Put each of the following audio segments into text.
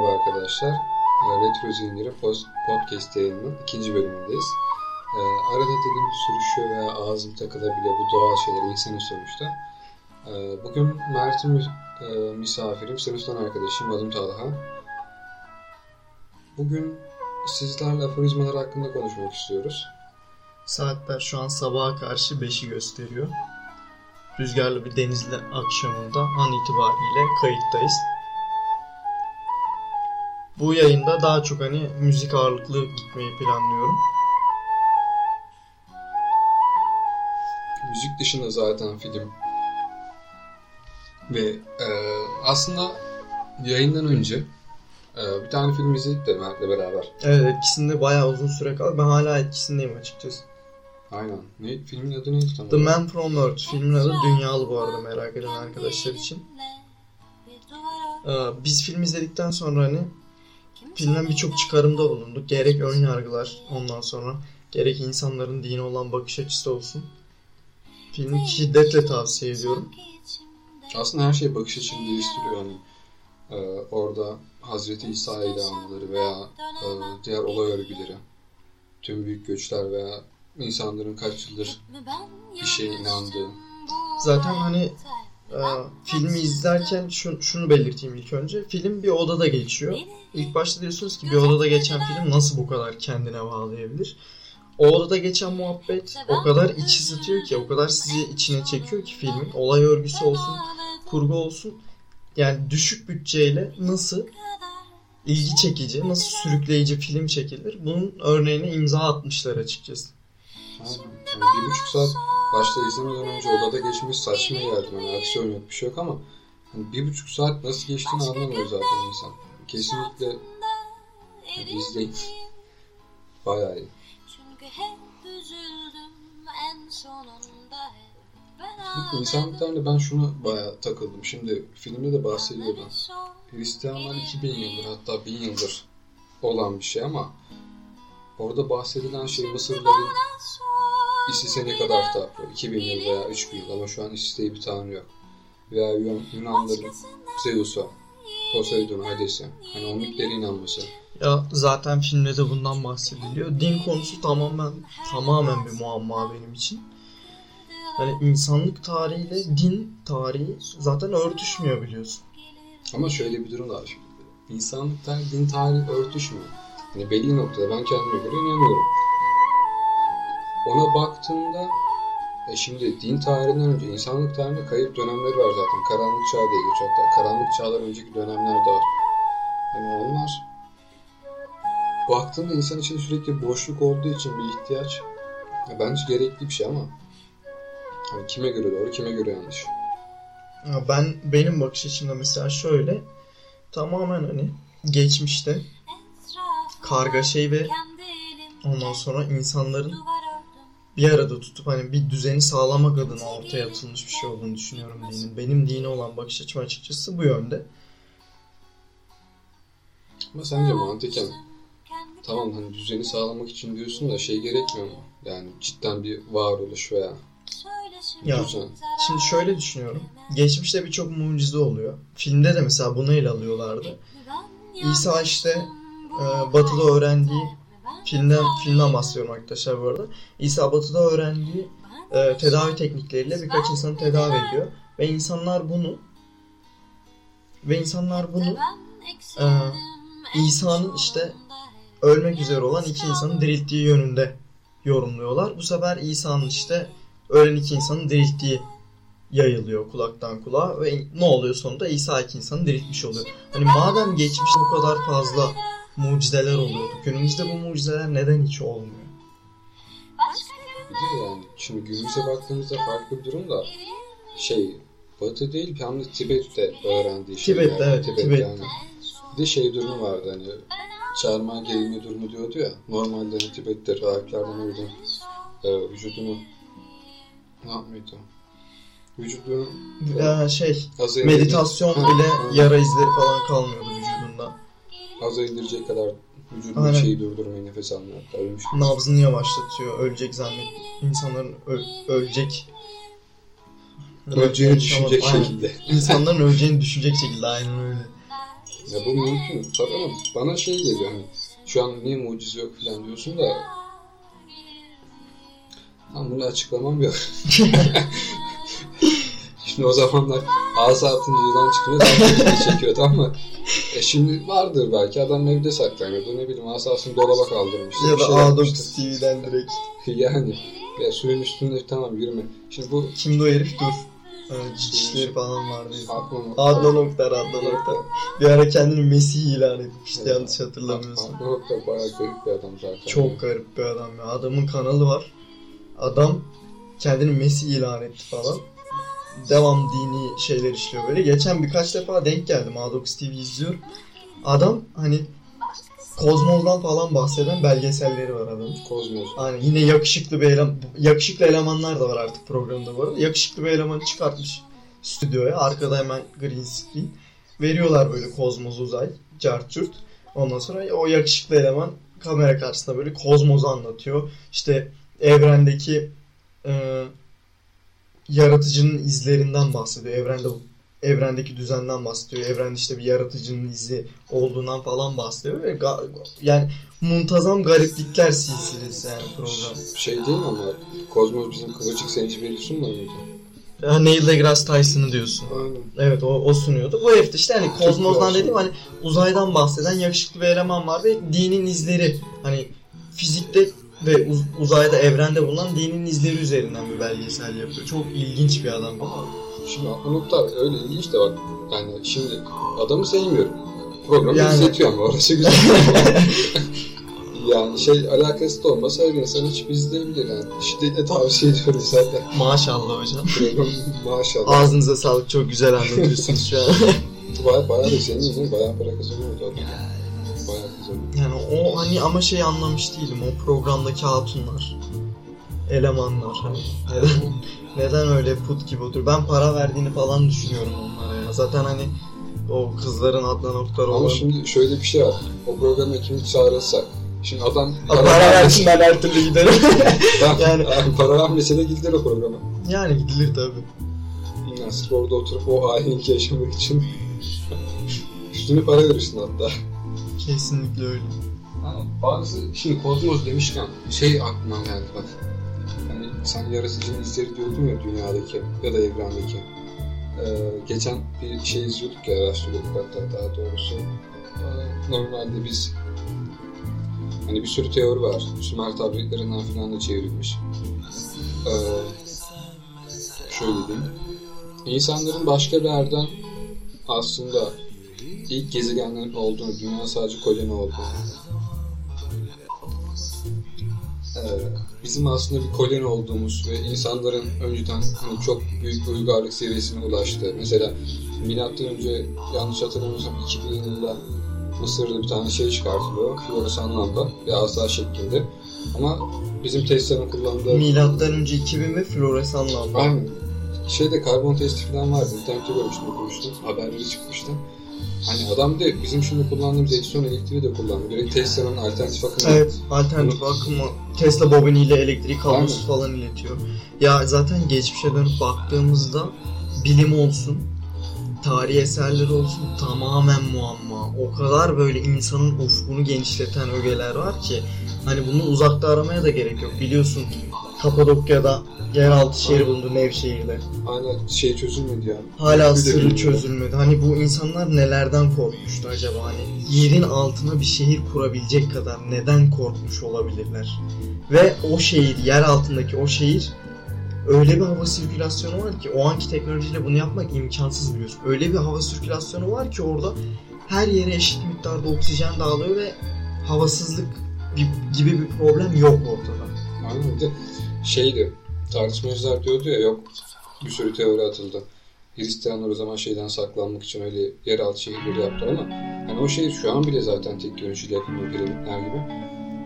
Merhaba arkadaşlar. Ee, Retro Zihinleri Podcast yayınının ikinci bölümündeyiz. Ee, Arada dilim sürüşüyor veya ağzım takılabiliyor. Bu doğal şeyler insanın sonuçta. Ee, Bugün Mert'in e, misafirim, sınıftan arkadaşım. Adım Talha. Bugün sizlerle aforizmalar hakkında konuşmak istiyoruz. Saatler şu an sabaha karşı 5'i gösteriyor. Rüzgarlı bir denizli akşamında an itibariyle kayıttayız. Bu yayında daha çok hani müzik ağırlıklı gitmeyi planlıyorum. Müzik dışında zaten film. Ve e, aslında yayından önce e, bir tane film izledik de Mert'le beraber. Evet etkisinde bayağı uzun süre kaldı. Ben hala etkisindeyim açıkçası. Aynen. Ne, filmin adı neydi tam The olarak? Man From Earth filmin adı Dünyalı bu arada merak eden arkadaşlar için. Ee, Biz film izledikten sonra hani filmden birçok çıkarımda bulunduk. Gerek ön yargılar ondan sonra gerek insanların dine olan bakış açısı olsun. Filmi şiddetle tavsiye ediyorum. Aslında her şey bakış açını değiştiriyor. Yani, e, orada Hazreti İsa ile anıları veya e, diğer olay örgüleri, tüm büyük göçler veya insanların kaç yıldır bir şeye inandığı. Zaten hani e, filmi izlerken şu, şunu belirteyim ilk önce. Film bir odada geçiyor. İlk başta diyorsunuz ki bir odada geçen film nasıl bu kadar kendine bağlayabilir? O odada geçen muhabbet o kadar iç ısıtıyor ki, o kadar sizi içine çekiyor ki filmin. Olay örgüsü olsun, kurgu olsun. Yani düşük bütçeyle nasıl ilgi çekici, nasıl sürükleyici film çekilir? Bunun örneğine imza atmışlar açıkçası. Yani bir buçuk saat başta izlemeden önce odada geçmiş saçma geldi. Yani aksiyon yok bir şey yok ama hani bir buçuk saat nasıl geçtiğini anlamıyor zaten insan. Kesinlikle yani izleyin. Bayağı iyi. İnsanlıklarla ben şunu bayağı takıldım. Şimdi filmde de bahsediyordu. Hristiyanlar 2000 yıldır hatta 1000 yıldır olan bir şey ama orada bahsedilen şey Mısırların İsis'e ne kadar tapıyor? 2000 yıl veya 3000 yıl ama şu an diye bir tanrı yok. Veya Yun- Yunanların Zeus'a, Poseidon, Hades'e. Hani o mitlere inanması. Ya zaten filmde de bundan bahsediliyor. Din konusu tamamen tamamen bir muamma benim için. Hani insanlık tarihiyle din tarihi zaten örtüşmüyor biliyorsun. Ama şöyle bir durum da var şimdi. İnsanlık tarihi, din tarihi örtüşmüyor. Hani belli noktada ben kendime göre inanıyorum. Ona baktığında e şimdi din tarihinden önce insanlık tarihinde kayıp dönemleri var zaten. Karanlık çağ diye geçiyor hatta. Karanlık çağlar önceki dönemler de var. Hani onlar baktığında insan için sürekli boşluk olduğu için bir ihtiyaç. Ya bence gerekli bir şey ama hani kime göre doğru kime göre yanlış. Ya ben benim bakış açımda mesela şöyle tamamen hani geçmişte kargaşayı ve ondan sonra insanların bir arada tutup hani bir düzeni sağlamak adına ortaya atılmış bir şey olduğunu düşünüyorum dinin. Benim dine olan bakış açım açıkçası bu yönde. Ama sence mantıken tamam hani düzeni sağlamak için diyorsun da şey gerekmiyor mu? Yani cidden bir varoluş veya Ya düzen. şimdi şöyle düşünüyorum. Geçmişte birçok mucize oluyor. Filmde de mesela bunu ele alıyorlardı. İsa işte e, batıda öğrendiği filmden filmden bahsediyorum arkadaşlar bu arada. İsa batıda öğrendiği e, tedavi teknikleriyle birkaç insanı tedavi ediyor ve insanlar bunu ve insanlar bunu e, İsa'nın işte ölmek üzere olan iki insanı dirilttiği yönünde yorumluyorlar. Bu sefer İsa'nın işte ölen iki insanı dirilttiği yayılıyor kulaktan kulağa ve ne oluyor sonunda İsa iki insanı diriltmiş oluyor. Hani madem geçmişte bu kadar fazla mucizeler oluyordu. Günümüzde bu mucizeler neden hiç olmuyor? Bir de yani şimdi günümüze baktığımızda farklı bir durum da şey Batı değil hem de Tibet'te öğrendiği şeyler. Tibet'te, evet, Tibet. yani. Bir de şey durumu vardı hani çarmıha gerilme durumu diyordu ya. Normalde hani Tibet'te rahiplerden oradan e, vücudunu ne yapmıyordu? Vücudunu Ya şey meditasyon Ha, bile ha. yara izleri falan kalmıyordu vücudunda. Aza indirecek kadar vücudun Aynen. şeyi durdurmayı nefes almıyor hatta ölmüş. Nabzını yavaşlatıyor. Ölecek zannet. İnsanların ö- ölecek. Öleceğini düşünecek Aynen. şekilde. İnsanların öleceğini düşünecek şekilde aynen öyle. Ya bu mümkün tabii ama bana şey geliyor hani şu an niye mucize yok falan diyorsun da ben bunu açıklamam yok. Şimdi o zamanlar ağza atınca yılan çıkınca tepki çekiyordu ama e şimdi vardır belki adam evde saklanıyordu ne bileyim asasını dolaba kaldırmıştı. Ya da şey A9 yapmıştı. TV'den direkt. Yani ya suyun üstünde tamam yürüme. Şimdi bu Kimdi o herif? Dur. Cicişleri falan vardı. aklıma Adnan Oktar, Adnan Oktar. Bir ara kendini Mesih ilan etmişti yanlış hatırlamıyorsam. Aklıma Oktar bayağı garip bir adam zaten. Çok garip bir adam ya. Adamın kanalı var. Adam kendini Mesih ilan etti falan. Devam dini şeyler işliyor böyle. Geçen birkaç defa denk geldim. A9 TV izliyorum. Adam hani Kozmos'dan falan bahseden belgeselleri var adamın. Kozmos. Hani yine yakışıklı bir eleman, yakışıklı elemanlar da var artık programda bu arada. Yakışıklı bir elemanı çıkartmış stüdyoya. Arkada hemen green screen. Veriyorlar böyle kozmos uzay, cart curt. Ondan sonra o yakışıklı eleman kamera karşısında böyle kozmosu anlatıyor. İşte evrendeki e, yaratıcının izlerinden bahsediyor. Evrende evrendeki düzenden bahsediyor. Evrende işte bir yaratıcının izi olduğundan falan bahsediyor. Ve yani muntazam gariplikler silsilesi yani program. Şey değil mi ama Kozmos bizim Kıvırcık sen hiç biliyorsun mu? Ya Neil deGrasse Tyson'ı diyorsun. Aynen. Evet o, o sunuyordu. Bu herif işte hani kozmosdan dediğim hani uzaydan bahseden yakışıklı bir eleman var ve dinin izleri hani fizikte ve uz- uzayda evrende bulunan dinin izleri üzerinden bir belgesel yapıyor. Çok ilginç bir adam bu. Şimdi aklı nokta öyle ilginç de bak. Yani şimdi adamı sevmiyorum. Programı Yani- izletiyor ama orası güzel. yani şey alakası da olmasa her insan hiç izleyebilir yani. Şiddetle tavsiye ediyorum zaten. Maşallah hocam. Program maşallah. Ağzınıza sağlık çok güzel anlatıyorsunuz şu an. Baya baya da senin baya para kazanıyordu o hani ama şey anlamış değilim. O programdaki hatunlar, elemanlar hani neden neden öyle put gibi otur? Ben para verdiğini falan düşünüyorum onlara ya. Zaten hani o kızların Adnan Oktar Ama olan. şimdi şöyle bir şey var. O programa kimi çağırırsak. Şimdi adam Para, versin ben her türlü giderim. yani, Yani- para vermese de gider o programa. yani gidilir tabi. Yani sırf orada oturup o hainlik yaşamak için üstüne para verirsin hatta. Kesinlikle öyle. Bazı şimdi kozmos demişken şey aklıma geldi bak. Hani sen yaratıcının izleri diyordun ya dünyadaki ya da evrendeki. Ee, geçen bir şey izliyorduk ya araştırıyorduk hatta daha doğrusu. Ee, normalde biz hani bir sürü teori var. Sümer tablitlerinden falan da çevrilmiş. Ee, şöyle diyeyim. İnsanların başka bir yerden aslında ilk gezegenlerin olduğunu, dünya sadece koloni olduğunu bizim aslında bir koloni olduğumuz ve insanların önceden hani çok büyük bir uygarlık seviyesine ulaştığı. Mesela milattan önce yanlış hatırlamıyorsam 2000 yılında Mısır'da bir tane şey çıkartılıyor. Floresan lamba bir asa şeklinde. Ama bizim testlerin kullandığı... Milattan önce 2000 ve floresan lamba. Aynen. Şeyde karbon testi falan vardı. İnternette görmüştüm, okumuştum. Haberleri çıkmıştı. Hani adam de bizim şimdi kullandığımız Edison elektriği de kullandı. Direkt Tesla'nın alternatif akımı. Evet, alternatif akımı Tesla bobiniyle elektrik kablosu falan iletiyor. Ya zaten geçmişe dönüp baktığımızda bilim olsun, tarihi eserleri olsun tamamen muamma. O kadar böyle insanın ufkunu genişleten ögeler var ki hani bunu uzakta aramaya da gerek yok. Biliyorsun Kapadokya'da yeraltı şehri bulundu Nevşehir'de. Aynen şey çözülmedi ya. Hala de sırrı çözülmedi. Hani bu insanlar nelerden korkmuştu acaba? Hani yerin altına bir şehir kurabilecek kadar neden korkmuş olabilirler? Ve o şehir, yer altındaki o şehir öyle bir hava sirkülasyonu var ki o anki teknolojiyle bunu yapmak imkansız biliyorsun. Öyle bir hava sirkülasyonu var ki orada her yere eşit miktarda oksijen dağılıyor ve havasızlık gibi bir problem yok ortada. Aynen şeydi tartışmacılar diyordu ya yok bir sürü teori atıldı. Hristiyanlar o zaman şeyden saklanmak için öyle yeraltı şehirleri yaptılar ama hani o şehir şu an bile zaten teknolojiyle yapılıyor piramitler gibi.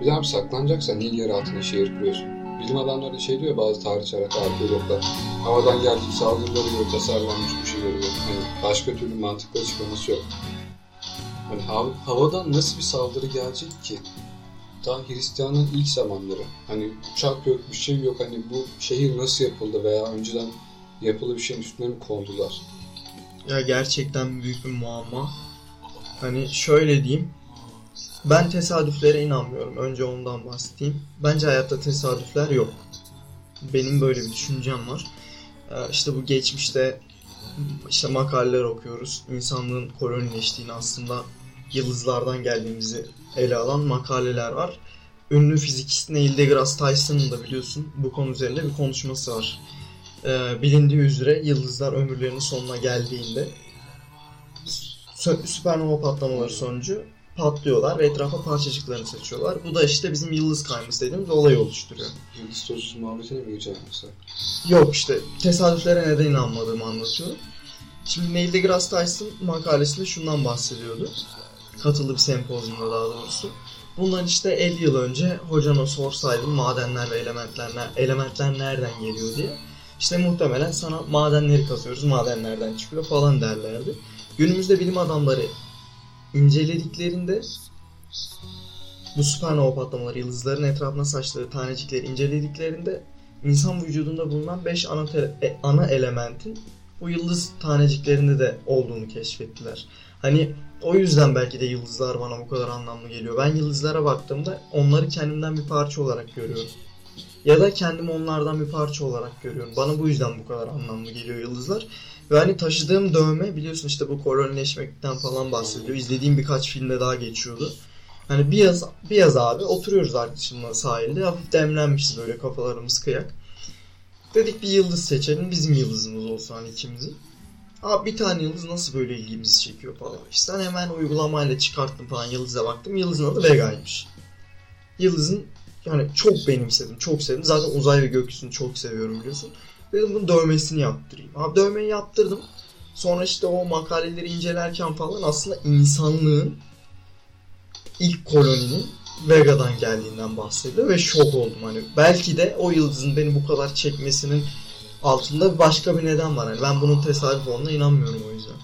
Bir daha bir saklanacaksa niye yer altına şehir kuruyorsun? Bilim adamları da şey diyor bazı tarihçiler, arkeologlar. Havadan gelecek saldırıları göre tasarlanmış bu şehir bu. Hani başka türlü mantıklı açıklaması yok. Hani hav- havadan nasıl bir saldırı gelecek ki? Daha Hristiyanlığın ilk zamanları. Hani uçak yok, bir şey yok. Hani bu şehir nasıl yapıldı veya önceden yapılı bir şeyin üstüne mi kondular? Ya gerçekten büyük bir muamma. Hani şöyle diyeyim. Ben tesadüflere inanmıyorum. Önce ondan bahsedeyim. Bence hayatta tesadüfler yok. Benim böyle bir düşüncem var. Ee, İşte bu geçmişte işte makaleler okuyoruz. İnsanlığın kolonileştiğini aslında yıldızlardan geldiğimizi ele alan makaleler var. Ünlü fizikist Neil deGrasse Tyson'ın da biliyorsun bu konu üzerinde bir konuşması var. Ee, bilindiği üzere yıldızlar ömürlerinin sonuna geldiğinde sü- süpernova patlamaları sonucu patlıyorlar ve etrafa parçacıklarını saçıyorlar. Bu da işte bizim yıldız kayması dediğimiz olayı oluşturuyor. Yıldız sözcüsü muhabbetine mi gireceğim mesela? Yok işte tesadüflere neden inanmadığımı anlatıyorum. Şimdi Neil deGrasse Tyson makalesinde şundan bahsediyordu. Katıldığı bir sempozyumda daha doğrusu. Bundan işte 50 yıl önce hocana sorsaydın madenler ve elementler, elementler nereden geliyor diye. İşte muhtemelen sana madenleri kazıyoruz, madenlerden çıkıyor falan derlerdi. Günümüzde bilim adamları incelediklerinde bu süpernova patlamaları, yıldızların etrafına saçtığı tanecikleri incelediklerinde insan vücudunda bulunan 5 ana, e- ana elementin bu yıldız taneciklerinde de olduğunu keşfettiler. Hani o yüzden belki de yıldızlar bana bu kadar anlamlı geliyor. Ben yıldızlara baktığımda onları kendimden bir parça olarak görüyorum. Ya da kendimi onlardan bir parça olarak görüyorum. Bana bu yüzden bu kadar anlamlı geliyor yıldızlar. Ve hani taşıdığım dövme biliyorsun işte bu kolonileşmekten falan bahsediyor. İzlediğim birkaç filmde daha geçiyordu. Hani bir yaz, bir yaz abi oturuyoruz arkadaşımla sahilde. Hafif demlenmişiz böyle kafalarımız kıyak. Dedik bir yıldız seçelim. Bizim yıldızımız olsun hani ikimizin. Abi bir tane yıldız nasıl böyle ilgimizi çekiyor falan. İşte ben hemen uygulamayla çıkarttım falan yıldıza baktım. Yıldızın adı Vega'ymış. Yıldızın yani çok benimsedim, çok sevdim. Zaten uzay ve gökyüzünü çok seviyorum biliyorsun. Dedim bunun dövmesini yaptırayım. Abi dövmeyi yaptırdım. Sonra işte o makaleleri incelerken falan aslında insanlığın ilk koloninin Vega'dan geldiğinden bahsediyor ve şok oldum hani. Belki de o yıldızın beni bu kadar çekmesinin altında başka bir neden var. Hani ben bunun tesadüf olduğuna inanmıyorum o yüzden.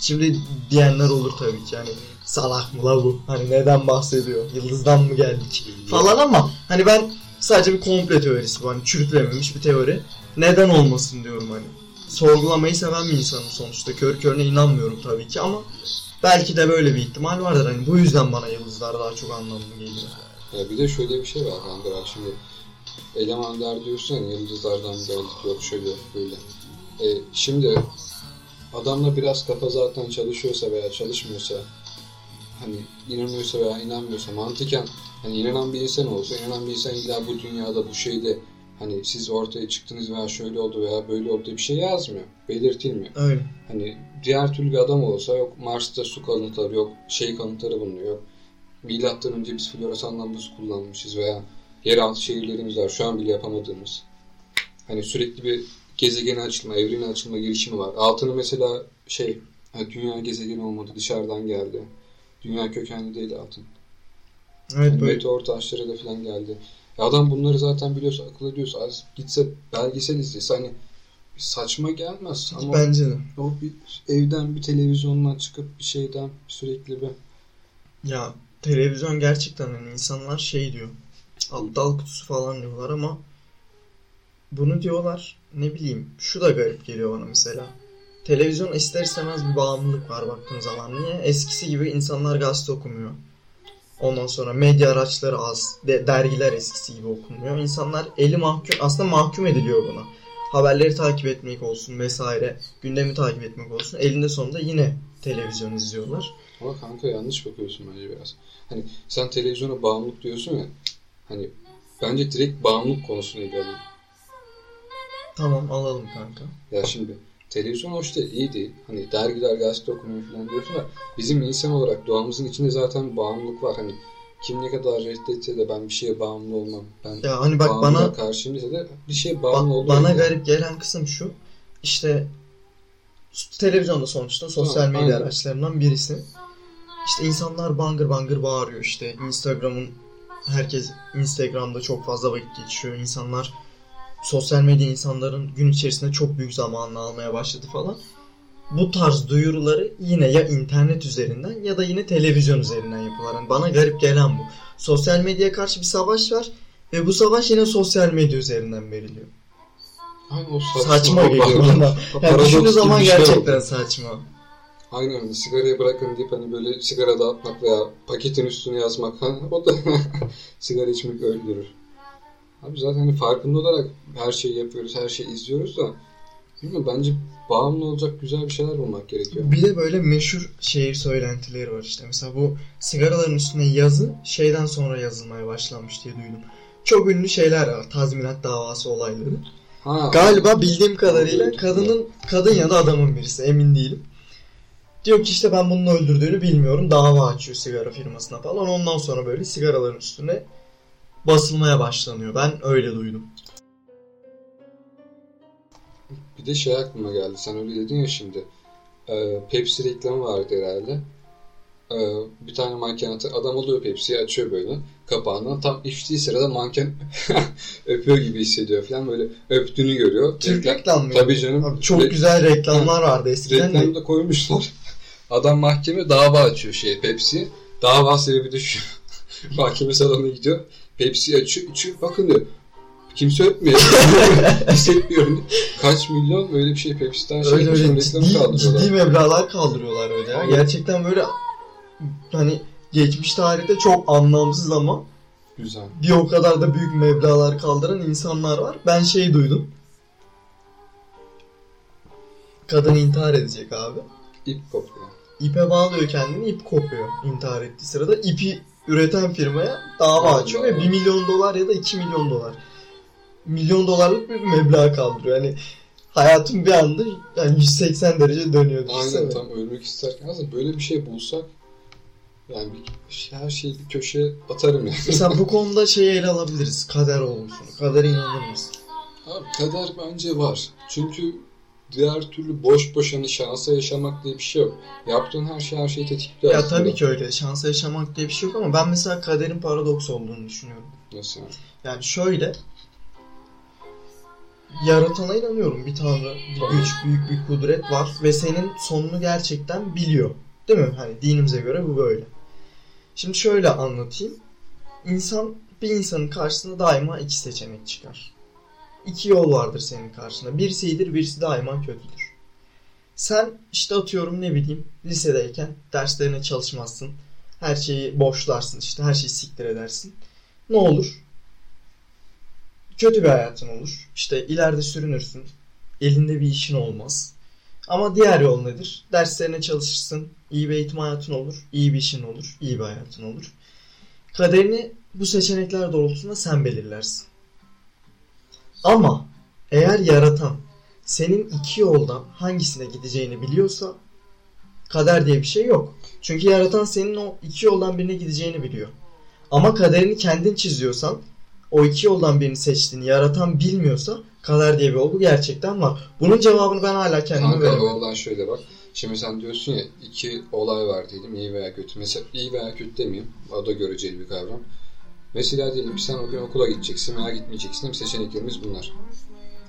Şimdi diyenler olur tabii ki hani salak mı la bu? Hani neden bahsediyor? Yıldızdan mı geldik? Falan ama hani ben sadece bir komple teorisi bu. Hani çürütülememiş bir teori. Neden olmasın diyorum hani. Sorgulamayı seven bir insanım sonuçta. Kör körüne inanmıyorum tabii ki ama belki de böyle bir ihtimal vardır. Hani bu yüzden bana yıldızlar daha çok anlamlı geliyor. Ya bir de şöyle bir şey var kanka şimdi elemanlar diyorsun ya yıldızlardan geldik yok şöyle yok böyle. E, şimdi adamla biraz kafa zaten çalışıyorsa veya çalışmıyorsa hani inanıyorsa veya inanmıyorsa mantıken hani inanan bir insan olsa inanan bir insan illa bu dünyada bu şeyde hani siz ortaya çıktınız veya şöyle oldu veya böyle oldu diye bir şey yazmıyor. Belirtilmiyor. Öyle. Hani diğer türlü bir adam olsa yok Mars'ta su kalıntıları yok şey kalıntıları bulunuyor. Milattan önce biz floresan buz kullanmışız veya yeraltı şehirlerimiz var şu an bile yapamadığımız. Hani sürekli bir gezegen açılma, evrenin açılma girişimi var. Altını mesela şey ha, dünya gezegeni olmadı dışarıdan geldi. Dünya kökenli değil altın. Evet Yani böyle. meteor taşları da falan geldi. Ya adam bunları zaten biliyorsa, akıl ediyorsa az gitse belgesel izlese hani saçma gelmez ama Bence de. o bir evden bir televizyondan çıkıp bir şeyden sürekli bir Ya televizyon gerçekten hani insanlar şey diyor. Aptal kutusu falan diyorlar ama bunu diyorlar ne bileyim şu da garip geliyor bana mesela. Televizyon ister istemez bir bağımlılık var baktığın zaman. Niye? Eskisi gibi insanlar gazete okumuyor. Ondan sonra medya araçları az. de- dergiler eskisi gibi okunmuyor. İnsanlar eli mahkum aslında mahkum ediliyor buna. Haberleri takip etmek olsun vesaire. Gündemi takip etmek olsun. Elinde sonunda yine televizyon izliyorlar. Ama kanka yanlış bakıyorsun bence biraz. Hani sen televizyona bağımlılık diyorsun ya. Hani bence direkt bağımlılık konusunu ele alalım. Tamam alalım kanka. Ya şimdi televizyon hoş değil, iyi değil. Hani dergiler, gazete okumayı falan diyorsun da bizim insan olarak doğamızın içinde zaten bağımlılık var. Hani kim ne kadar reddetse de ben bir şeye bağımlı olmam. Ben Ya hani bak bana karşıyım dese de bir şeye Ba- bağımlı olduğum bana yani. garip gelen kısım şu. İşte televizyonda sonuçta sosyal Tamam, medya aynen. araçlarından birisi. İşte insanlar bangır bangır bağırıyor işte. Instagram'ın herkes Instagram'da çok fazla vakit geçiriyor. İnsanlar sosyal medya insanların gün içerisinde çok büyük zamanını almaya başladı falan. Bu tarz duyuruları yine ya internet üzerinden ya da yine televizyon üzerinden yapıyorlar. Yani bana garip gelen bu. Sosyal medyaya karşı bir savaş var ve bu savaş yine sosyal medya üzerinden veriliyor. Aynen o saçma, Saçma geliyor bana. Yani düşündüğü zaman şey gerçekten oldu. saçma. Aynen öyle. Sigarayı bırakın deyip hani böyle sigara dağıtmak veya paketin üstüne yazmak o da sigara içmek öldürür. Abi zaten hani farkında olarak her şeyi yapıyoruz, her şeyi izliyoruz da bilmiyorum bence bağımlı olacak güzel bir şeyler bulmak gerekiyor. Bir de böyle meşhur şehir söylentileri var işte. Mesela bu sigaraların üstüne yazı şeyden sonra yazılmaya başlanmış diye duydum. Çok ünlü şeyler var. Tazminat davası olayları. Ha, Galiba bildiğim kadarıyla kadının kadın ya da adamın birisi emin değilim. Diyor ki işte ben bunun öldürdüğünü bilmiyorum. Dava açıyor sigara firmasına falan. Ondan sonra böyle sigaraların üstüne basılmaya başlanıyor. Ben öyle duydum. Bir de şey aklıma geldi. Sen öyle dedin ya şimdi. Ee, Pepsi reklamı vardı herhalde. Ee, bir tane manken adam alıyor Pepsi'yi açıyor böyle kapağından. Tam içtiği sırada manken öpüyor gibi hissediyor falan. Böyle öptüğünü görüyor. Türk Reklam- reklam mı? Tabii canım. Abi çok Re- güzel reklamlar vardı eskiden de. Reklamda koymuşlar. Adam mahkeme dava açıyor şey Pepsi. Dava sebebi de şu. mahkeme salonuna gidiyor. Pepsi açıyor, içiyor. Bakın diyor. Kimse öpmüyor. Hissetmiyorum. Kaç milyon böyle bir şey Pepsi'den şey Öyle öyle ciddi, kaldırıyorlar. ciddi meblağlar kaldırıyorlar öyle ya. Gerçekten böyle hani geçmiş tarihte çok anlamsız ama Güzel. bir o kadar da büyük meblağlar kaldıran insanlar var. Ben şey duydum. Kadın intihar edecek abi. İp kopuyor. İpe bağlıyor kendini, ip kopuyor intihar ettiği sırada. İpi üreten firmaya dava Allah açıyor ve Allah. 1 milyon dolar ya da 2 milyon dolar. Milyon dolarlık bir meblağ kaldırıyor. Yani hayatın bir anda yani 180 derece dönüyor. düşünsene. Aynen tam ölmek isterken. Aslında böyle bir şey bulsak yani bir, her şeyi bir köşeye atarım yani. Mesela bu konuda şeyi ele alabiliriz. Kader olgusunu. Kadere inanır mısın? Abi kader bence var. Çünkü diğer türlü boş boş hani şansa yaşamak diye bir şey yok. Yaptığın her şey her şeyi tetikliyor Ya aslında. tabii ki öyle. Şansa yaşamak diye bir şey yok ama ben mesela kaderin paradoks olduğunu düşünüyorum. Nasıl yani? Yani şöyle yaratana inanıyorum. Bir tanrı, bir güç, büyük bir kudret var ve senin sonunu gerçekten biliyor. Değil mi? Hani dinimize göre bu böyle. Şimdi şöyle anlatayım. İnsan bir insanın karşısına daima iki seçenek çıkar. İki yol vardır senin karşında. Birisi iyidir, birisi daima kötüdür. Sen işte atıyorum ne bileyim lisedeyken derslerine çalışmazsın. Her şeyi boşlarsın işte her şeyi siktir edersin. Ne olur? Kötü bir hayatın olur. İşte ileride sürünürsün. Elinde bir işin olmaz. Ama diğer yol nedir? Derslerine çalışırsın. iyi bir eğitim hayatın olur. iyi bir işin olur. iyi bir hayatın olur. Kaderini bu seçenekler doğrultusunda sen belirlersin. Ama eğer yaratan senin iki yoldan hangisine gideceğini biliyorsa kader diye bir şey yok. Çünkü yaratan senin o iki yoldan birine gideceğini biliyor. Ama kaderini kendin çiziyorsan o iki yoldan birini seçtiğini yaratan bilmiyorsa kader diye bir olgu gerçekten var. Bunun cevabını ben hala kendime veremem. oradan şöyle bak. Şimdi sen diyorsun ya iki olay var diyelim iyi veya kötü. Mesela iyi veya kötü demeyeyim. O da göreceli bir kavram. Mesela diyelim ki sen o gün okula gideceksin veya gitmeyeceksin. Seçeneklerimiz bunlar.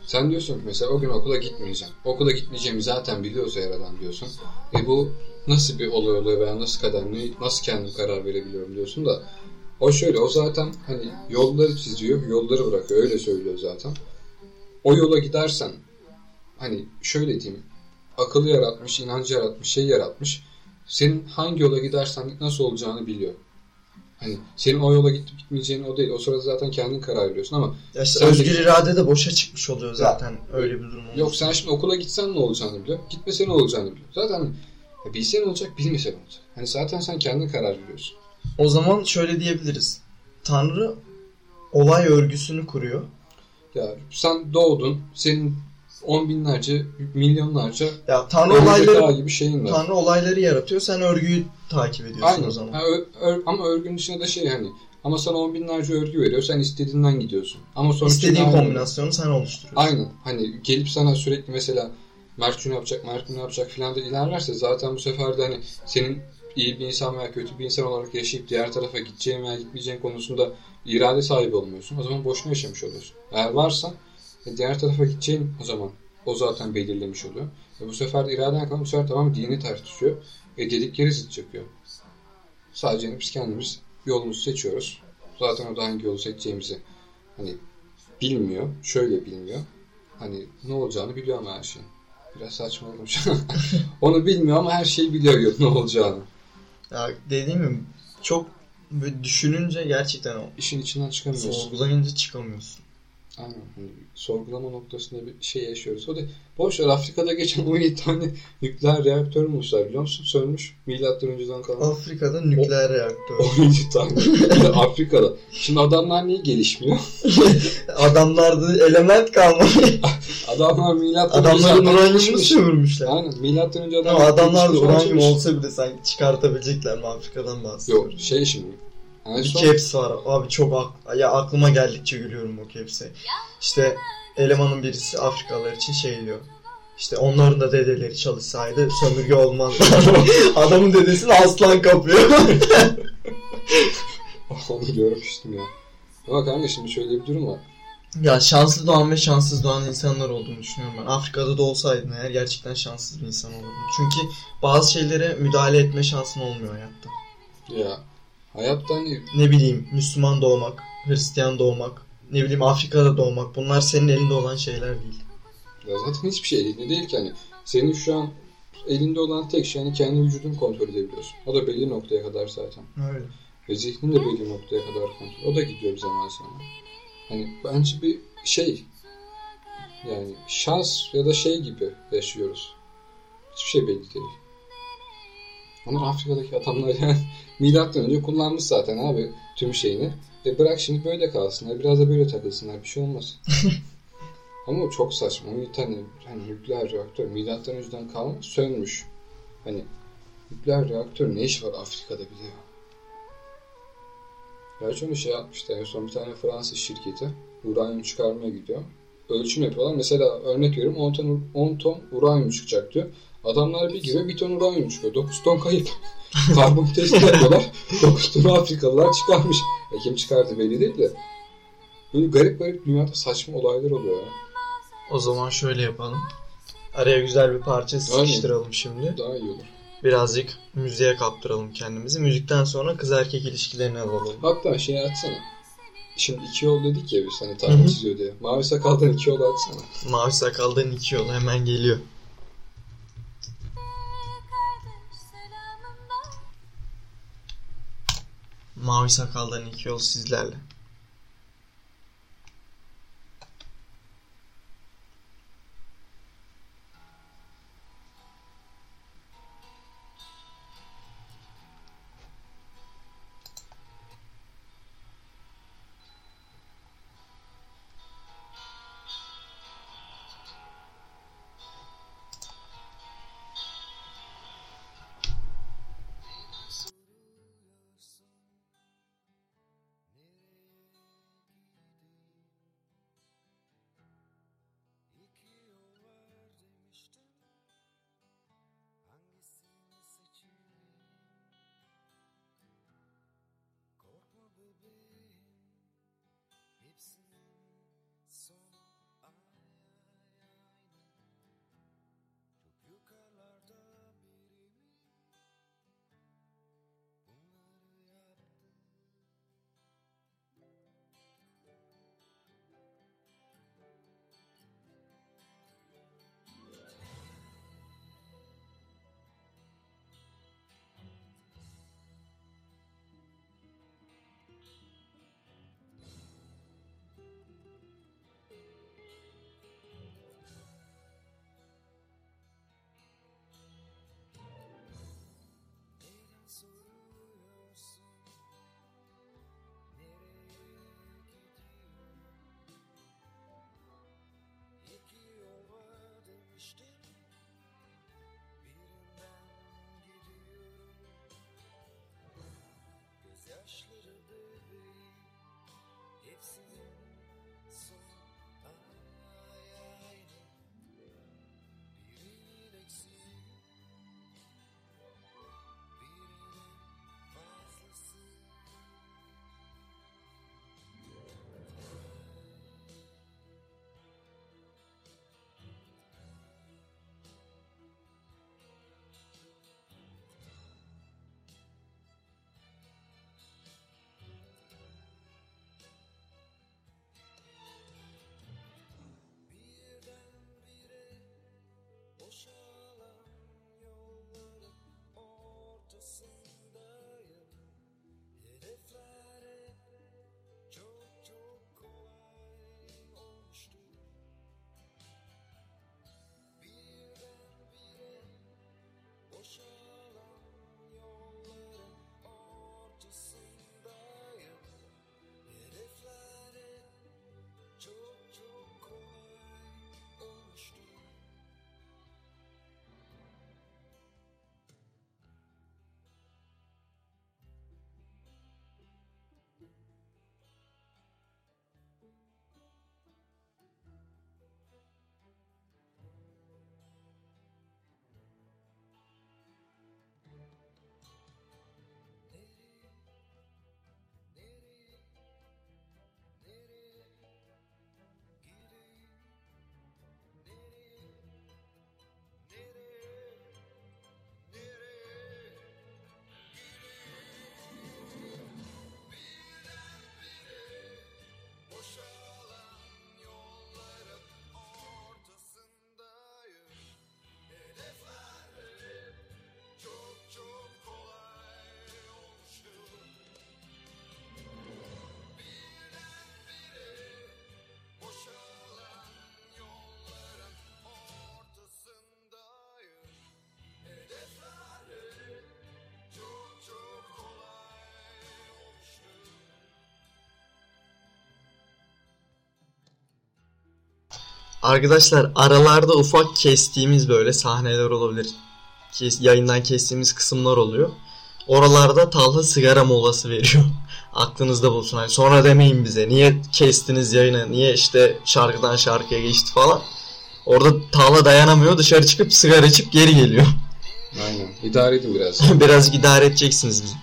Sen diyorsun ki mesela o gün okula gitmeyeceğim. Okula gitmeyeceğimi zaten biliyorsa yaradan diyorsun. E bu nasıl bir olay oluyor veya nasıl kader, ne- nasıl kendim karar verebiliyorum diyorsun da o şöyle o zaten hani yolları çiziyor, yolları bırakıyor öyle söylüyor zaten. O yola gidersen hani şöyle diyeyim akıllı yaratmış, inancı yaratmış, şey yaratmış. Senin hangi yola gidersen nasıl olacağını biliyor. Hani senin o yola gidip gitmeyeceğini o değil. O sırada zaten kendin karar veriyorsun ama Ya işte Sen de- özgür irade de boşa çıkmış oluyor zaten öyle bir durum olursa. Yok sen şimdi okula gitsen ne olacağını biliyor. Gitmesen ne olacağını biliyor. Zaten ya bilsen olacak, bilmesen olacak. Hani zaten sen kendin karar veriyorsun. O zaman şöyle diyebiliriz. Tanrı olay örgüsünü kuruyor. Ya sen doğdun, senin on binlerce, milyonlarca Ya Tanrı olayları gibi şeyin var. Tanrı olayları yaratıyor. Sen örgüyü takip ediyorsun Aynen. o zaman. Ha, ö- ör- ama örgünün dışında da şey hani ama sana on binlerce örgü veriyor. Sen istediğinden gidiyorsun. Ama sonuç İstediğin kombinasyonu sen oluşturuyorsun. Aynen. Hani gelip sana sürekli mesela Mert şunu yapacak, Mert bunu yapacak filan da ilerlerse zaten bu sefer de hani senin iyi bir insan veya kötü bir insan olarak yaşayıp diğer tarafa gideceğin veya gitmeyeceğin konusunda irade sahibi olmuyorsun. O zaman boşuna yaşamış oluyorsun. Eğer varsa e, diğer tarafa gideceğin o zaman o zaten belirlemiş oluyor. Ve bu sefer de iraden kalan bu sefer tamam dini ters düşüyor. E dedikleri zıt çıkıyor. Sadece biz kendimiz yolumuzu seçiyoruz. Zaten o da hangi yolu seçeceğimizi hani bilmiyor. Şöyle bilmiyor. Hani ne olacağını biliyor ama her şeyin. Biraz saçmaladım şu an. Onu bilmiyor ama her şeyi biliyor ne olacağını. Ya dediğim gibi çok düşününce gerçekten o İşin içinden çıkamıyorsun. sorgulayınca çıkamıyorsun. Aynen. Hani sorgulama noktasında bir şey yaşıyoruz. O da boş ver Afrika'da geçen 17 tane nükleer reaktör bulmuşlar biliyor musun? Sönmüş. Milattan önceden kalan. Afrika'da nükleer reaktör. 17 tane. Afrika'da. Şimdi adamlar niye gelişmiyor? Adamlarda element kalmadı. Adamlar milattan Adamların önceden uranyumu sömürmüşler. Aynen. Milattan önce Ama adamlar adamlar da uranyum olsa bile sanki çıkartabilecekler mi Afrika'dan bahsediyorum. Yok şey şimdi. En Bir son caps var. Abi çok ak- ya aklıma geldikçe gülüyorum o caps'e. İşte elemanın birisi Afrikalılar için şey diyor. İşte onların da dedeleri çalışsaydı sömürge olmazdı. Adamın dedesini aslan kapıyor. onu görmüştüm ya. Ama kanka şimdi şöyle bir durum var. ya şanslı doğan ve şanssız doğan insanlar olduğunu düşünüyorum ben. Afrika'da da olsaydın eğer gerçekten şanssız bir insan olurdun. Çünkü bazı şeylere müdahale etme şansın olmuyor hayatta. Ya hayatta hani Ne bileyim Müslüman doğmak, Hristiyan doğmak, ne bileyim Afrika'da doğmak bunlar senin elinde olan şeyler değil. Ya zaten hiçbir şey elinde değil ki hani. Senin şu an elinde olan tek şey hani kendi vücudunu kontrol edebiliyorsun. O da belli noktaya kadar zaten. Öyle. Ve zihnin de belli noktaya kadar kontrol. O da gidiyor bir zaman sonra. Hani bence bir şey yani şans ya da şey gibi yaşıyoruz. Hiçbir şey belli değil. Onlar Afrika'daki adamlar yani milattan önce kullanmış zaten abi tüm şeyini. E bırak şimdi böyle kalsınlar. Biraz da böyle takılsınlar. Bir şey olmaz. Ama o çok saçma. Bir tane hani nükleer reaktör milattan önceden kalma sönmüş. Hani nükleer reaktör ne iş var Afrika'da bir de ya? Gerçi onu şey yapmıştı. En son bir tane Fransız şirketi uranyum çıkarmaya gidiyor. Ölçüm yapıyorlar. Mesela örnek veriyorum 10 ton, 10 ton uranyum çıkacak diyor. Adamlar bir giriyor bir ton uranyum çıkıyor. 9 ton kayıp. Karbon testi yapıyorlar. 9 ton Afrikalılar çıkarmış. E kim çıkardı belli değil de. Böyle garip garip dünyada saçma olaylar oluyor ya. O zaman şöyle yapalım. Araya güzel bir parça sıkıştıralım şimdi. Daha iyi olur. Birazcık müziğe kaptıralım kendimizi. Müzikten sonra kız erkek ilişkilerini alalım. Hatta şey açsana. Şimdi iki yol dedik ya biz hani tarih çiziyor diye. Mavi sakaldan iki yol açsana. Mavi sakaldan iki yol hemen geliyor. Mavi sakaldan iki yol sizlerle. Arkadaşlar aralarda ufak kestiğimiz böyle sahneler olabilir. Kes, yayından kestiğimiz kısımlar oluyor. Oralarda Talha sigara molası veriyor. Aklınızda bulsun. Hani sonra demeyin bize niye kestiniz yayını, niye işte şarkıdan şarkıya geçti falan. Orada Talha dayanamıyor dışarı çıkıp sigara içip geri geliyor. Aynen. İdare edin biraz. Biraz idare edeceksiniz bizi.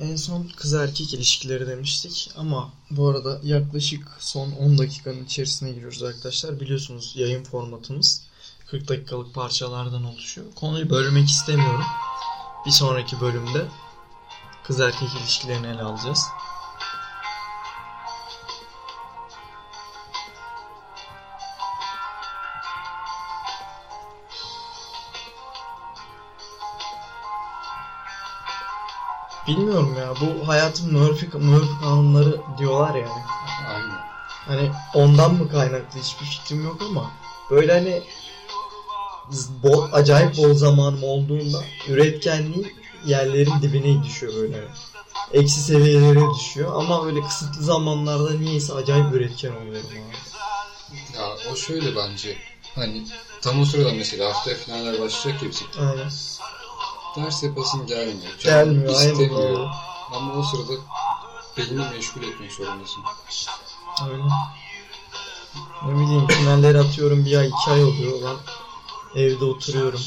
En son kız erkek ilişkileri demiştik ama bu arada yaklaşık son 10 dakikanın içerisine giriyoruz arkadaşlar. Biliyorsunuz yayın formatımız 40 dakikalık parçalardan oluşuyor. Konuyu bölmek istemiyorum. Bir sonraki bölümde kız erkek ilişkilerini ele alacağız. Ya bu hayatın Murphy, Murphy kanunları diyorlar yani. Aynen. Hani ondan mı kaynaklı hiçbir fikrim yok ama böyle hani bol, acayip bol zamanım olduğunda üretkenliğim yerlerin dibine düşüyor böyle. Eksi seviyelere düşüyor ama böyle kısıtlı zamanlarda niyeyse acayip üretken oluyorum abi. Ya o şöyle bence. Hani tam o sırada mesela haftaya finaller başlayacak ya bizim. Aynen. Ders yapasın gelmiyor. Canım Gelmiyor aynen istemiyor. Ama o sırada beynini meşgul etmek zorundasın. Öyle. Ne bileyim finalleri atıyorum bir ay iki ay oluyor lan. Evde oturuyorum.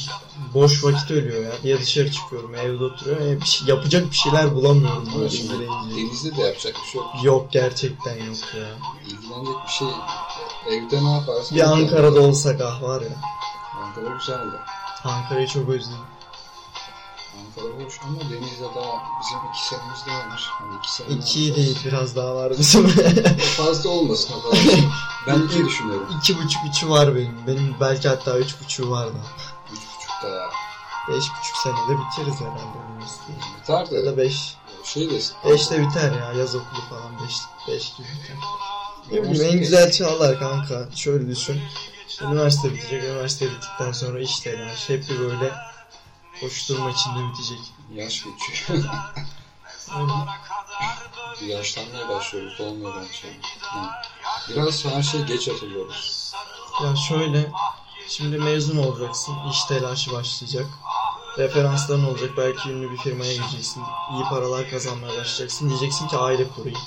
Boş vakit ölüyor ya. Ya dışarı çıkıyorum evde oturuyorum. Ya bir şey, yapacak bir şeyler bulamıyorum Ama böyle şimdi denizde de yapacak bir şey yok. Yok gerçekten yok ya. İlgilenecek bir şey evde ne yaparsın? Bir Ankara'da olsak ah var ya. Ankara güzeldi. Ankara'yı çok özledim. Ankara hoş ama denizde daha bizim iki senemiz daha var. Hani iki sene İki değil biraz daha var bizim. Fazla olmasın o kadar. ben iki düşünüyorum. İki buçuk üçü var benim. Benim belki hatta üç buçuğu var da. Üç buçukta ya. Beş buçuk senede bitiririz herhalde üniversiteyi. Biter Ya de da beş. şey de Beşte biter ya yaz okulu falan beş, beş gibi biter. Bileyim en güzel çağlar kanka. Şöyle düşün. Üniversite bitecek. Üniversite bittikten sonra iş telaş. Hep böyle koşturma içinde bitecek. Yaş geçiyor. Yaşlanmaya başlıyoruz. Olmuyor bence. Yani biraz her şey geç hatırlıyoruz. Ya şöyle. Şimdi mezun olacaksın. İş telaşı başlayacak. Referansların olacak. Belki ünlü bir firmaya gireceksin. iyi paralar kazanmaya başlayacaksın. Diyeceksin ki aile kurayım.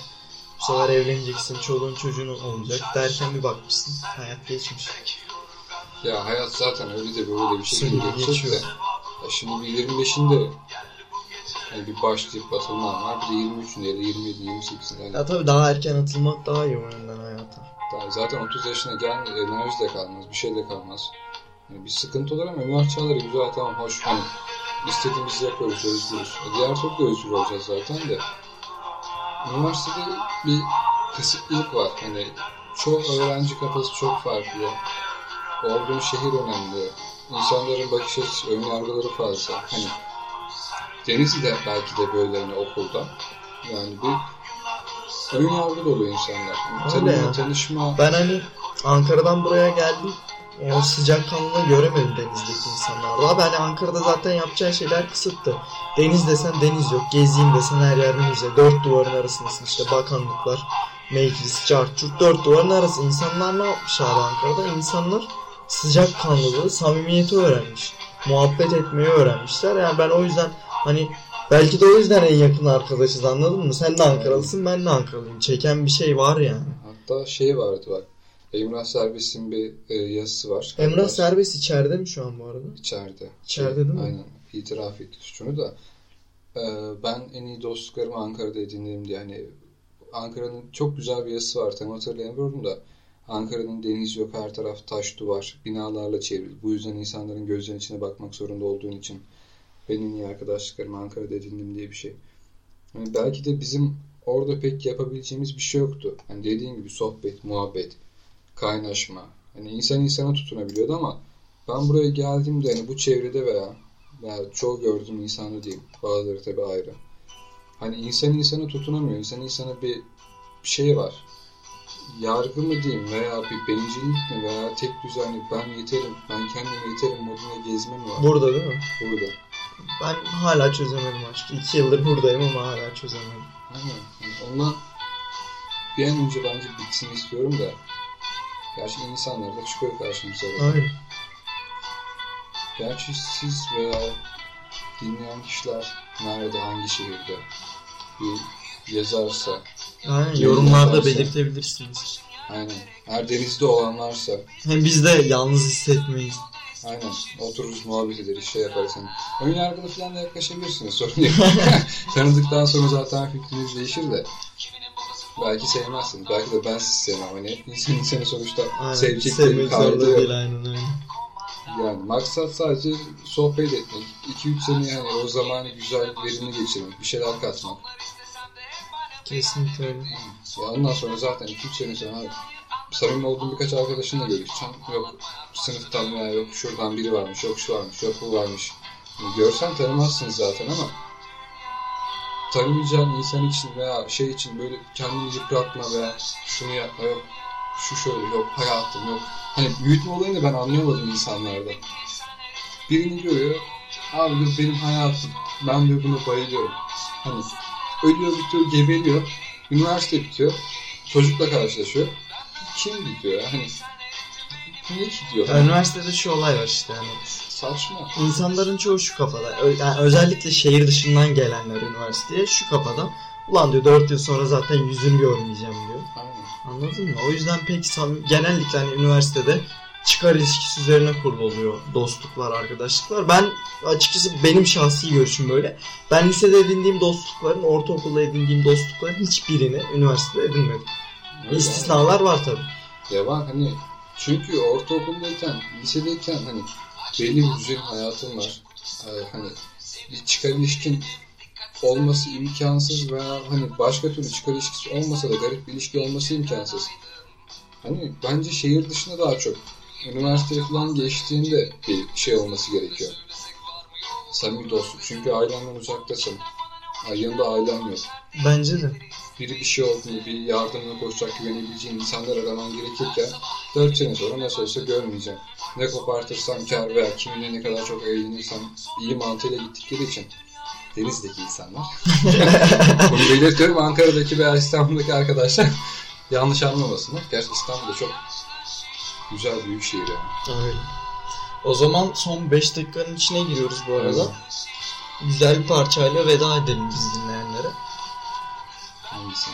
Bu sefer evleneceksin. Çoluğun çocuğun olacak. Derken bir bakmışsın. Hayat geçmiş. Ya hayat zaten öyle de böyle de bir şekilde geçiyor. Ya şimdi bir 25'inde yani bir başlayıp atılman var. Bir de 23'ünde ya da 27, 28'inde. Yani Ya tabii daha erken atılmak daha iyi o yönden hayata. daha zaten 30 yaşına gelme enerji de kalmaz. Bir şey de kalmaz. Yani bir sıkıntı olur ama üniversite çağları güzel tamam hoş. Hani istediğimizi yapıyoruz, özgürüz. E diğer türlü de özgür olacağız zaten de. Üniversitede bir kısıtlılık var. Hani çoğu öğrenci kafası çok farklı. olduğun şehir önemli. İnsanların bakış açısı, ön yargıları fazla. Hani Denizli'de belki de böyle hani okulda. Yani bir ön yargı dolu insanlar. Yani tanıma, ya. tanışma. Ben hani Ankara'dan buraya geldim. O sıcakkanlılığı göremedim denizdeki insanlarda. Abi hani Ankara'da zaten yapacağı şeyler kısıtlı. Deniz desen deniz yok. Gezeyim desen her yer müze. Dört duvarın arasındasın işte bakanlıklar, meclis, çarçurt. Dört duvarın arası. İnsanlar ne yapmış abi Ankara'da? İnsanlar sıcakkanlılığı, samimiyeti öğrenmiş. Muhabbet etmeyi öğrenmişler. Yani ben o yüzden hani belki de o yüzden en yakın arkadaşız anladın mı? Sen de Ankaralısın ben de Ankaralıyım. Çeken bir şey var yani. Hatta şey vardı bak. Emrah Serbest'in bir e, yazısı var. Emrah Hatta Serbest içeride mi şu an bu arada? içeride. İçeride değil mi? Aynen. İtiraf etti suçunu da. E, ben en iyi dostluklarımı Ankara'da edindim diye. Yani Ankara'nın çok güzel bir yazısı var. Tam hatırlayamıyorum da. Ankara'nın denizi yok. Her taraf taş duvar. Binalarla çevrili. Bu yüzden insanların gözlerinin içine bakmak zorunda olduğun için benim en iyi arkadaşlıklarımı Ankara'da edindim diye bir şey. Yani belki de bizim orada pek yapabileceğimiz bir şey yoktu. Hani dediğin gibi sohbet, muhabbet, kaynaşma. Hani insan insana tutunabiliyordu ama ben buraya geldiğimde hani bu çevrede veya, veya çoğu gördüğüm insanda diyeyim. Bazıları tabii ayrı. Hani insan insana tutunamıyor. İnsan insana bir şey var. Yargı mı diyeyim veya bir bencillik mi veya tek düzenli ben yeterim, ben kendime yeterim modunda gezme mi var? Burada değil mi? Burada. Ben hala çözemedim aşkı. İki yıldır buradayım ama hala çözemedim. Aynen. Yani ondan bir an önce bence bitsin istiyorum da gerçi insanlar da çıkıyor karşımıza. Aynen. Gerçi siz veya dinleyen kişiler nerede, hangi şehirde bir yazarsa, Aynen. Yorumlarda belirtebilirsiniz. aynen. Eğer denizde olanlarsa, Hem biz de yalnız hissetmeyiz. aynen otururuz muhabbet ederiz, şey yaparız. Hani ön yargılı falan da yaklaşabilirsiniz sorun değil. Tanıdıktan sonra zaten fikriniz değişir de. Belki sevmezsiniz. Belki de ben sizi sevmem. Hani insan insanı sonuçta Aynen. sevecekleri Sevmek kaydı yok. değil aynen öyle. Yani maksat sadece sohbet etmek. 2-3 sene yani o zamanı güzel, verimli geçirmek. Bir şeyler katmak. Kesinlikle öyle. Ya ondan sonra zaten 2-3 sene sonra samimi olduğum birkaç arkadaşınla görüşeceğim. Yok sınıftan veya yok şuradan biri varmış, yok şu varmış, yok bu varmış. Görsen tanımazsınız zaten ama tanımayacağın insan için veya şey için böyle kendini yıpratma veya şunu yapma yok şu şöyle yok hayatım yok. Hani büyütme olayını ben anlayamadım insanlarda. Birini görüyor abi diyor benim hayatım ben de buna bayılıyorum. Hani ölüyor bitiyor gebeliyor üniversite bitiyor çocukla karşılaşıyor. Kim gidiyor ya? Hani ne gidiyor? Ya, üniversitede şu olay var işte hani. Saçma. İnsanların çoğu şu kafada. Ö- Yani özellikle şehir dışından gelenler üniversiteye şu kafada. Ulan diyor 4 yıl sonra zaten yüzünü görmeyeceğim diyor. Aynen. Anladın mı? O yüzden pek sam- genellikle hani üniversitede çıkar ilişkisi üzerine kurulu oluyor dostluklar, arkadaşlıklar. Ben açıkçası benim şahsi görüşüm böyle. Ben lisede edindiğim dostlukların, ortaokulda edindiğim dostlukların hiçbirini üniversitede edinmedim. Öyle İstisnalar var tabii. Ya var hani çünkü ortaokuldayken, lisedeyken hani belli bir düzen hayatın var. Ee, hani bir çıkar ilişkin olması imkansız veya hani başka türlü çıkar ilişkisi olmasa da garip bir ilişki olması imkansız. Hani bence şehir dışında daha çok üniversiteye falan geçtiğinde bir şey olması gerekiyor. Samimi dostluk. Çünkü ailenden uzaktasın. Yanında ailen yok. Bence de. biri bir şey olduğunu, bir yardımına koşacak güvenebileceğin insanlar araman gerekirken 4 sene sonra nasıl olsa görmeyeceğim. Ne kopartırsam kar veya kiminle ne kadar çok eğlenirsem iyi mantığıyla gittikleri için Deniz'deki insanlar. Bunu belirtiyorum Ankara'daki veya İstanbul'daki arkadaşlar yanlış anlamasınlar. Gerçi İstanbul'da çok güzel büyük şehir yani. Öyle. O zaman son 5 dakikanın içine giriyoruz bu arada. Güzel bir parçayla veda edelim biz dinleyenlere. Hangisi?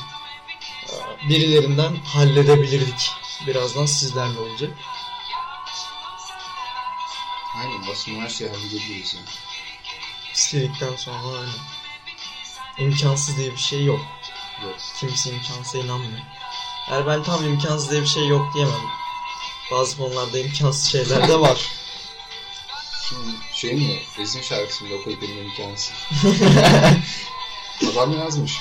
Birilerinden halledebilirdik. Birazdan sizlerle olacak. Aynen aslında her şeyi halledebiliriz yani. İstedikten sonra öyle. İmkansız diye bir şey yok. Yok. Kimse imkansıza inanmıyor. Yani ben tam imkansız diye bir şey yok diyemem. Bazı konularda imkansız şeyler de var. Şey mi? Ezin şarkısında okuyup benim imkansız. Adam yazmış.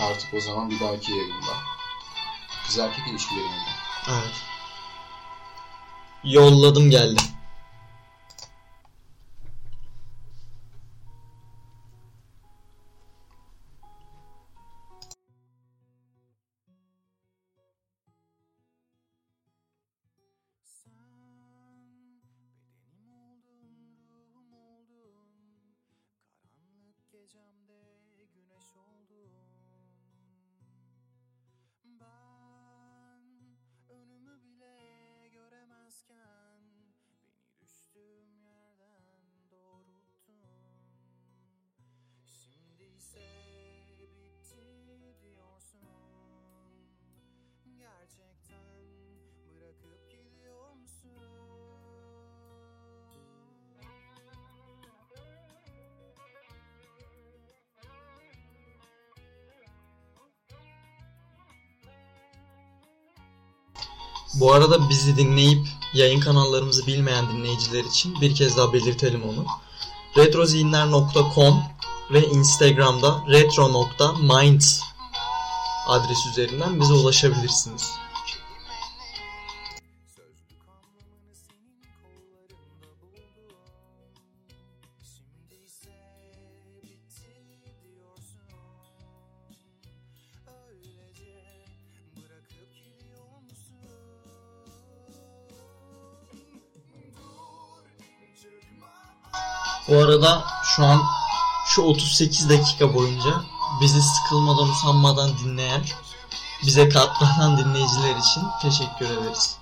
artık o zaman bir dahaki yayında. Kız erkek ilişkileri miydi? Evet. Yolladım geldi. Gecemde güneş oldun Ben önümü bile göremezken Beni düştüğüm yerden doğrulttun Şimdi ise bitti diyorsun. Gerçekten Bu arada bizi dinleyip yayın kanallarımızı bilmeyen dinleyiciler için bir kez daha belirtelim onu. retrozinler.com ve Instagram'da retro.mind adres üzerinden bize ulaşabilirsiniz. Bu arada şu an şu 38 dakika boyunca bizi sıkılmadan usanmadan dinleyen, bize katlanan dinleyiciler için teşekkür ederiz.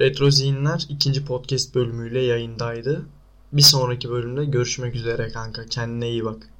Retro Zihinler ikinci podcast bölümüyle yayındaydı. Bir sonraki bölümde görüşmek üzere kanka. Kendine iyi bak.